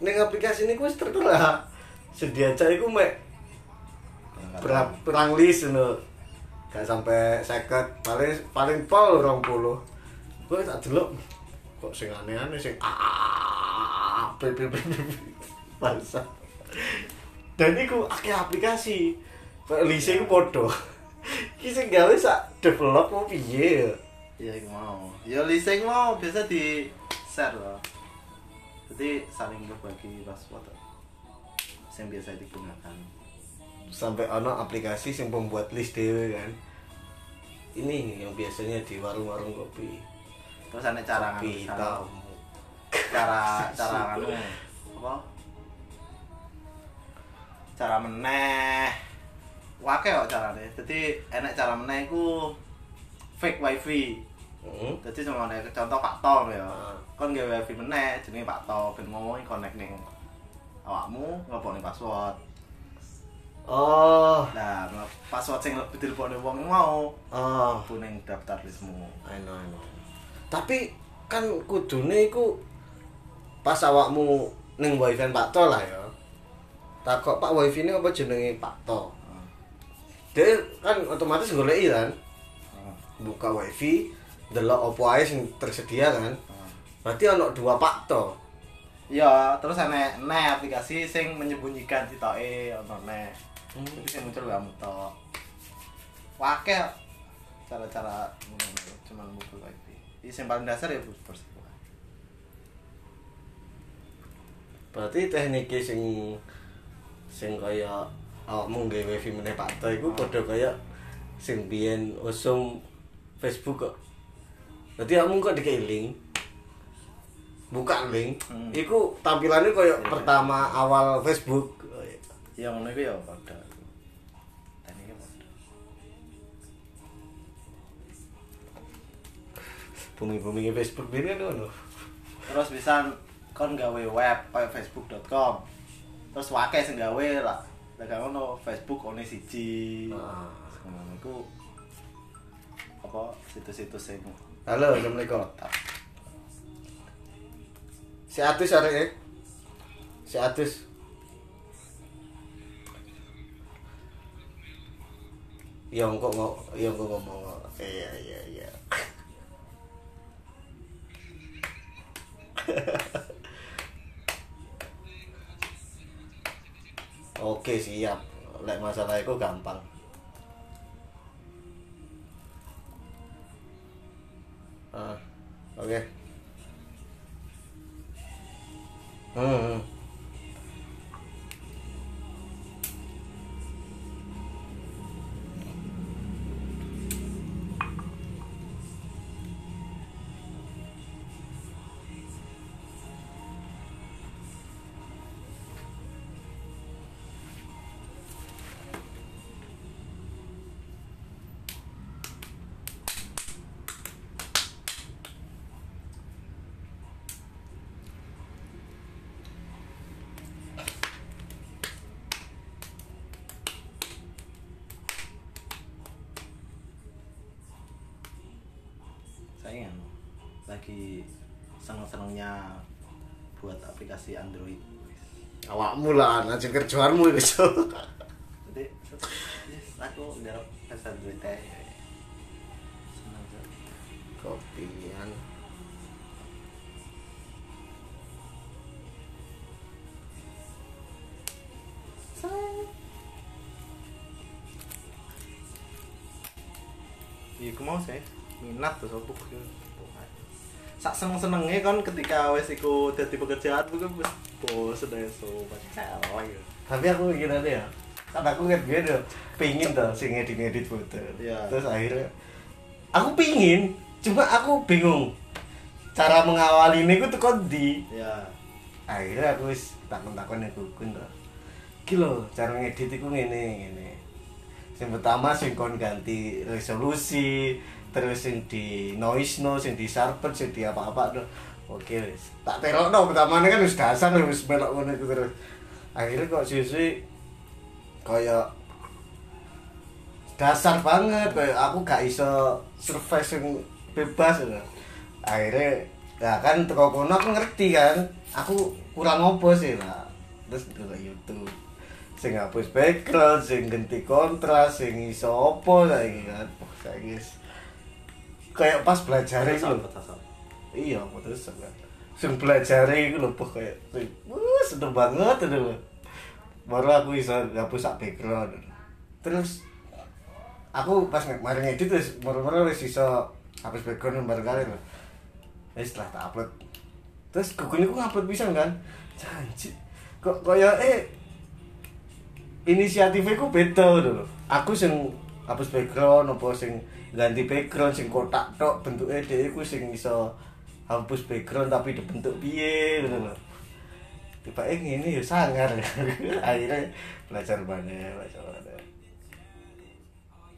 neng aplikasi ini wis tertera sedia cak iku mek. Berapa perang list no gak sampai seket paling paling pol rong puluh. Gue tak dulu kok sing aneh-aneh sing ah bangsa. Dan iku akeh aplikasi. Lise iku podo iki sing gawe sak develop mau piye? Ya iya iku mau. Ya leasing mau biasa di share loh jadi saling berbagi password yang biasa digunakan. Sampai ono aplikasi yang pembuat list dewe kan. Ini yang biasanya di warung-warung kopi. Terus ada cara kopi hitam. cara cara anu apa? Cara meneh. Wake kok carane. Jadi enak cara meneh iku fake wifi. Jadi cuma ada contoh Pak Tom ya. Ah. kon gawe wifi meneh jenenge Pak Tom ben ngomongin connect ning awakmu ngelopokne password oh nah password sing lebih dilebokne wong mau oh kuning daftar listmu I know, I know. Tapi kan kudune iku pas awakmu ning wifi Pak To lah ya. Takok Pak wifi ini apa jenenge Pak To? Ah. Dia kan otomatis goleki kan, Ah. buka wifi, delok opo ae sing tersedia kan. Ah. Berarti ono dua Pak To. Iya, terus ana ne aplikasi sing menyembunyikan titoke ono ne. Hmm. Jadi sing muncul kamu tok. Wake cara-cara ngono cuman buka wifi. Ini yang paling dasar ya sih. Berarti teknik sing sing kaya awakmu nggawe wifi meneh Pak To iku padha kaya sing biyen usum Facebook kok. Berarti kamu kok dikei Buka link. Hmm. Iku tampilannya kaya Iya. pertama awal Facebook. Ya ngono iku ya padha. Tekniknya padha. Bumi-bumi Facebook ini ngono. Terus bisa kon gawe web kayak facebook.com. Terus wake sing gawe lah. Lah ngono Facebook one siji. Ah. Ngono iku apa situs-situs sing Halo, Assalamualaikum. Si Atus arek e. Si Atus. Ya engko mau ya engko ngomong. Iya iya iya. Oke siap. Lek masalah itu gampang. Ah, oke. Hmm. saya lagi seneng-senengnya buat aplikasi Android Awakmu lah, nanti kerjaanmu itu. Jadi aku garap aplikasi Android teh. Kopian. Iya, aku mau sih minat tuh sopo sak seneng senengnya kan ketika wes iku dadi pekerjaan itu kan wes bosen deh so pacar gitu Tapi aku mikir aja ya. Kan aku kan gitu, pingin tuh sing ngedit-ngedit foto. Iya. Terus akhirnya aku pingin, cuma aku bingung cara mengawali ini tuh kok di ya akhirnya aku wis takon-takon ya kukun tuh iki lho cara ngedit iku ngene ngene sing pertama sing kon ganti resolusi terus sing di noise no sing di sharpen sing di apa-apa tuh. Oke wis. Tak terokno pertama kan wis dasar wis melok ngono iku terus. Akhirnya kok suwi kayak dasar banget kayak aku gak iso survive sing bebas gitu. akhirnya ya kan teko kono aku ngerti kan aku kurang opo sih lah terus dulu YouTube. Sing hapus background sing ganti kontras sing iso opo saiki kan. Wis kayak pas belajar itu iya terus kan sing belajar itu lho kayak wah seneng banget itu lho baru aku bisa hapus sak background. Terus aku pas kemarin ngedit wis baru-baru wis iso hapus background bareng kali lho eh setelah tak upload. Terus Google itu ngupload bisa kan? Janji. Kok kaya eh inisiatifnya ku beda lho aku sing hapus background apa sing ganti background sing kotak tok bentuknya dia ku sing iso hapus background tapi dibentuk piye gitu lho. Tiba eh ini ya sangar. Akhirnya belajar banyak belajar banyak.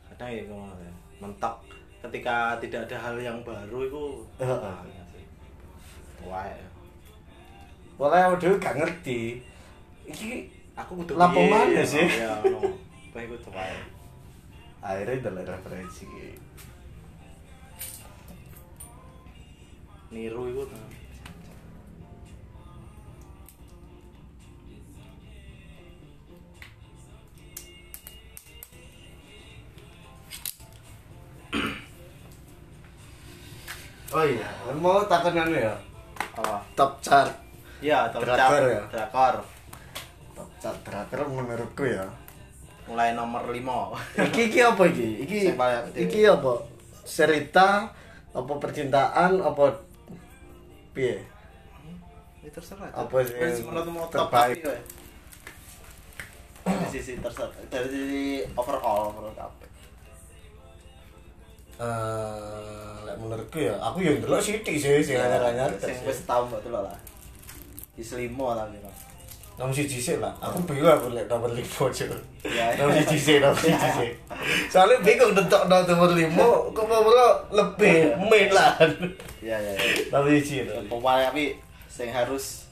Kadang ya ngono ya. Mentok. Ketika tidak ada hal yang baru itu. Wah, ya. Pola aku dhewe gak ngerti. Iki aku kudu Lapo mana sih? ya ngono bae kudu wae akhirnya delok referensi niru kan Oh iya, mau takonan ya. apa Top chart. iya Drakor tercap ya? drakor Top chart drakor menurutku ya. Mulai nomor 5 Iki iki apa iki? Iki iki apa? Cerita apa percintaan apa piye? ini terserah Apa sih menurutmu terbaik? weh. dari sisi terserah dari sisi overall kabeh Eh, lek menurutku ya, aku yang ndelok sithik sih sing anyar-anyar. sing wis tau mbok delok lah di selimo tapi no. Nomor siji sih lah, aku bingung aku liat nomor lima cuy. Ya. Nomor siji sih, nomor siji sih Soalnya bingung nentok nomor lima, kok mau lebih main lah. Iya iya siji nomor siji. pemain tapi sing harus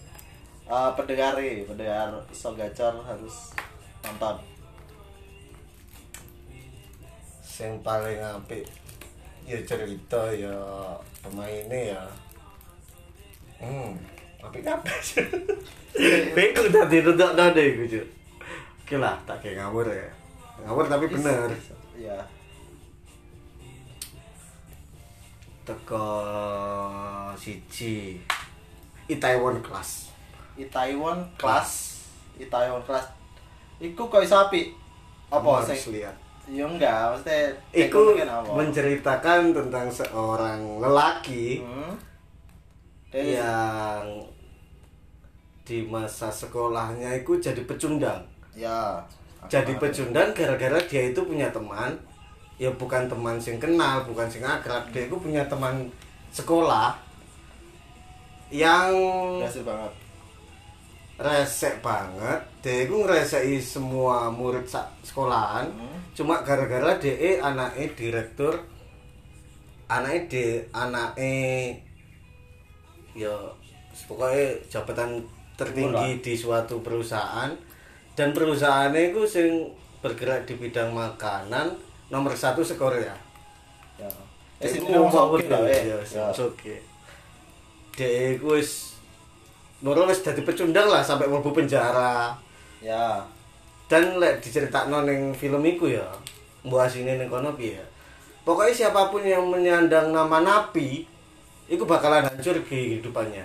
uh, pendengar pendengar so gacor harus nonton. Yang paling apik ya cerita ya pemainnya ya. Hmm, apik apa sih? Bingung tadi nentok nade iku cuy Oke lah, tak kayak ngawur ya. Ngawur tapi bener. iya. Teko siji. Itaewon Class. Itaewon Class. Itaewon Class. Iku kok iso apik? Apa sing lihat. Ya enggak maksudnya Iku apa? menceritakan tentang seorang lelaki hmm. Yang di masa sekolahnya itu jadi pecundang. ya Jadi pecundang gara-gara dia itu punya teman, ya bukan teman sing kenal, bukan sing akrab, dia itu punya teman sekolah yang berhasil banget resek banget. Dia itu ngereseki semua murid sekolahan. Hmm. Cuma gara-gara dia anaknya direktur anaknya di anaknya ya pokoknya jabatan tertinggi di suatu perusahaan dan perusahaannya itu sing bergerak di bidang makanan nomor satu sekorea ya wong ngomong oke lah ya, ya, oke. Dia iku wis Nurul wis dadi pecundang lah sampai mlebu penjara. ya Dan lek diceritakno ning film iku ya, mbok asine ning kono piye. Pokoknya siapa pun yang menyandang nama napi iku bakalan hancur kehidupannya.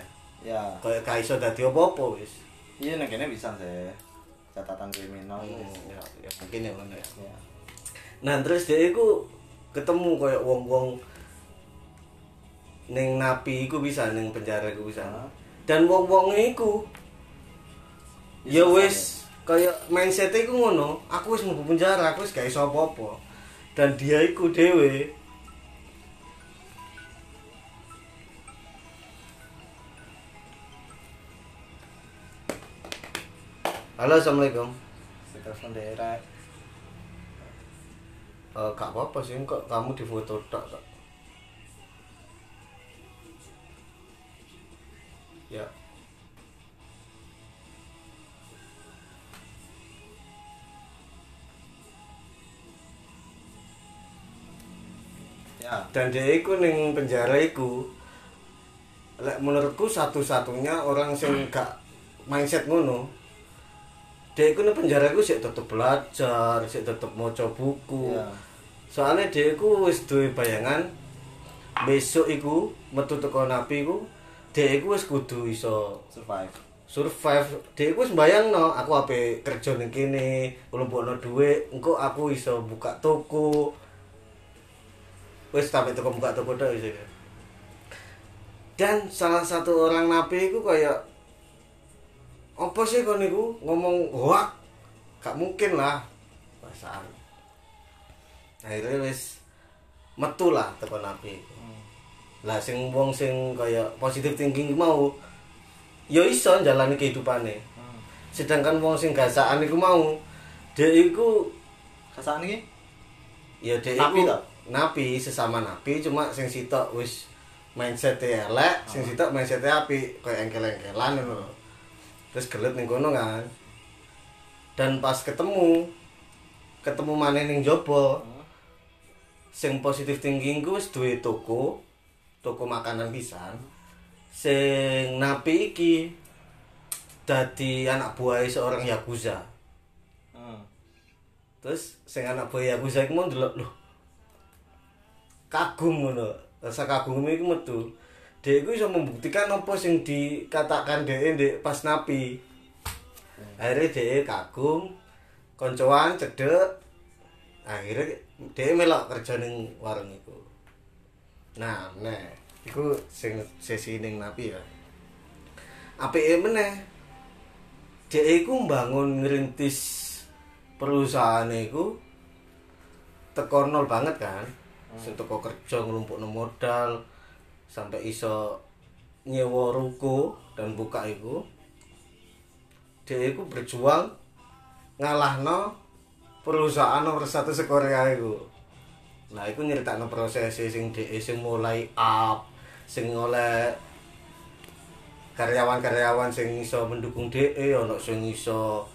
Ya Kayak gak iso dadi apa-apa wis. iya nek kene bisa sih catatan kriminal wis. Ya, ya mungkin ya ngono ya. ya Nah, terus dia iku ketemu kayak wong-wong ning napi iku bisa ning penjara iku bisa. Hah? Dan wong-wong iku ya wis kayak mindset iku ngono, aku wis mlebu penjara, aku wis gak iso apa-apa. Dan dia iku dhewe Halo, Assalamualaikum. Telepon daerah Eh, gak apa-apa sih, kok kamu di foto tok kok. Ya. ya Dan dia iku ning penjara iku lek menurutku satu-satunya orang sing gak mindset ngono. Dia ning penjara iku sik tetep belajar, sik tetep maca buku. ya Soalnya dia iku wis duwe bayangan besok iku metu teko napi iku dia iku wis kudu iso survive survive dia iku wis mbayangno aku ape kerja ning kene nglumpukno dhuwit engko aku iso buka toko wis sampai toko buka toko tok ya. dan salah satu orang napi iku kayak apa sih kon niku ngomong hoak gak mungkin lah perasaan akhirnya wis metu lah teko napi iku. lah sing wong sing kaya positive thinking mau ya iso jalani kehidupane Hmm. sedangkan wong sing gasaan iku mau dia iku Kasaan iki? ya dia Napi iku napi sesama napi cuma sing sitok wis mindset elek sing sitok mindset api kaya engkel-engkelan ngono lho. Terus gelet ning kono kan dan pas ketemu ketemu maneh ning jopo sing positive thinking ku wis duwe toko toko makanan pisan. Sing napi iki dadi anak buah seorang yakuza. Hmm. terus sing anak buah yakuza iku mau ndelok lho kagum ngono rasa kagum iku metu dia iku iso membuktikan apa sing dikatakan dia ndek pas napi akhirnya dia kagum koncoan cedek akhirnya dia melok kerja ning warung iku. Nah nah iku sing sesi ning napi ya. Apike meneh. Dia iku mbangun ngerintis perusahaan iku teko nol banget kan. Sing teko kerja nglumpukno modal sampai iso nyewa ruko dan buka iku dia iku berjuang ngalahno perusahaan nomor satu se Korea iku nah iku nyeritakno proses sing dia sing mulai up sing oleh karyawan-karyawan sing iso mendukung DE ono sing iso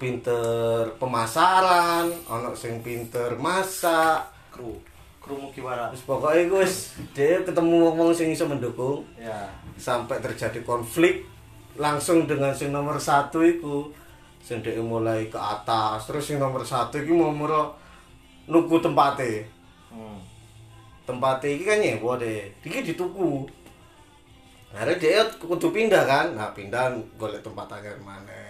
pinter pemasaran ono sing pinter masak Kru. Kru Mugiwara. terus pokoknya gue dia ketemu wong sing iso mendukung. Ya. sampai terjadi konflik langsung dengan sing nomor satu itu sing dia mulai ke atas. Terus sing nomor satu itu mau nuku tempatnya. Hmm. tempatnya ini kan nyewa deh. Ini dituku akhirnya dia kudu pindah kan? Nah pindah golek tempat anyar mana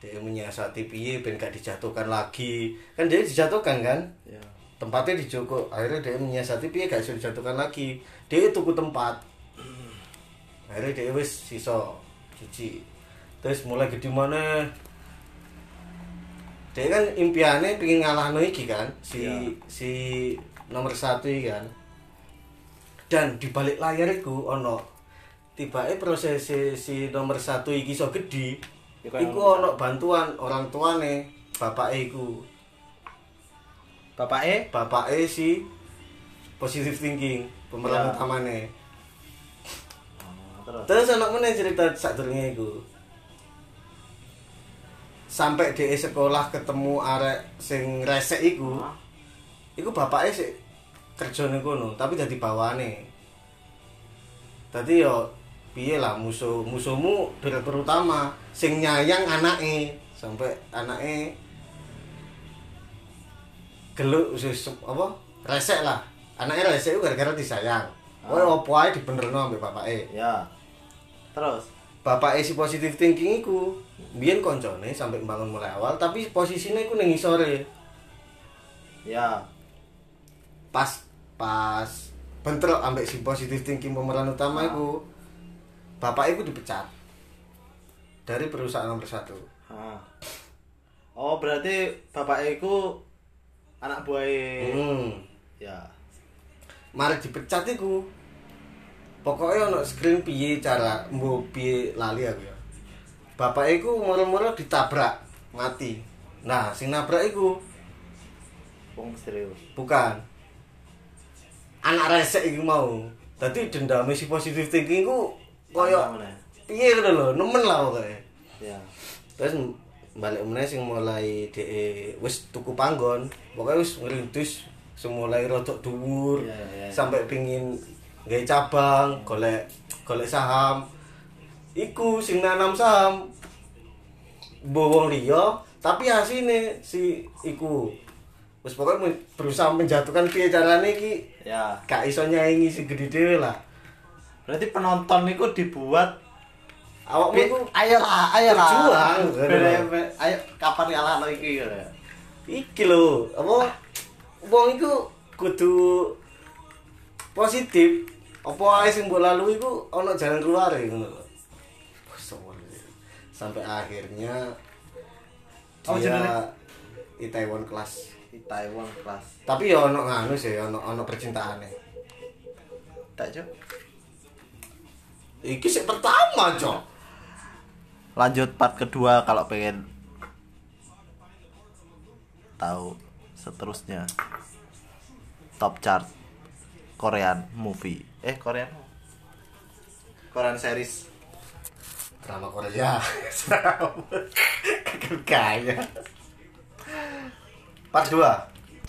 dia menyiasati piye ben gak dijatuhkan lagi. Kan dia dijatuhkan kan? Ya. Tempatnya dijoko akhirnya dia menyiasati piye gak dijatuhkan lagi? Dia tuku tempat. Akhirnya dia wis siso cuci. Terus mulai gede mana dia kan impiannya pengen ngalah iki kan si Iya. si nomor satu kan. Dan di balik layar itu ono tiba proses si, si nomor satu iki so gede iku ono bantuan orang tuane bapak iku Bapak E? bapak si positive thinking pemeran Ya. utamane Oh, terus. terus anak mana cerita sadurunge iku sampai di sekolah ketemu arek sing resek iku Hah? iku bapaknya sih kerja ning kono tapi dadi bawane tadi yo piye lah musuh musuhmu direktur utama sing nyayang anake sampai anake geluk sus apa resek lah anaknya resek itu gara-gara disayang Ah. oh opo ae dibenerno ambek bapake Ya. Terus. bapak si positive thinking iku biyen koncone sampai bangun mulai awal tapi posisinya iku ning isore Ya. pas pas bentrok ambek si positive thinking pemeran utama iku bapak iku dipecat dari perusahaan nomor satu Ah. Oh, berarti bapak E ku anak buah hmm. Ya. mari dipecat iku. Pokoknya ono screen piye cara mbo piye lali aku ya. Bapak iku moro-moro ditabrak mati. Nah sing nabrak iku. Wong serius. bukan. Anak resek iku mau. Dadi dendam si positive thinking ku koyo piye ngono lho nemen lah pokoknya Ya. terus balik meneh sing mulai de wis tuku panggon. Pokoknya wis ngerintis semulai rodok dhuwur iya, iya. sampai pingin gawe cabang golek golek saham. Iku sing nanam saham. Bowong liya tapi asine si iku. Wis pokoknya berusaha menjatuhkan piye carane iki? Ya. gak iso nyaingi si gede dhewe lah. Berarti penonton niku dibuat awakmu iku ayolah, ayolah. Berjuang. Ayo kapan ngalahno iki ya. iki lho apa? Wong iku kudu positif. Apa ae sing mbok lalui iku ana jalan keluar ya ngono lho. Sampai akhirnya dia jenenge? Itaewon kelas. Di Taiwan kelas. Tapi ya ono nganu sih ono ono percintaane. Tak cok. Iki sih pertama cok lanjut part kedua kalau pengen tahu seterusnya. Top chart Korean movie. Eh Korean? Korean series. Drama Korea. Kaya part 2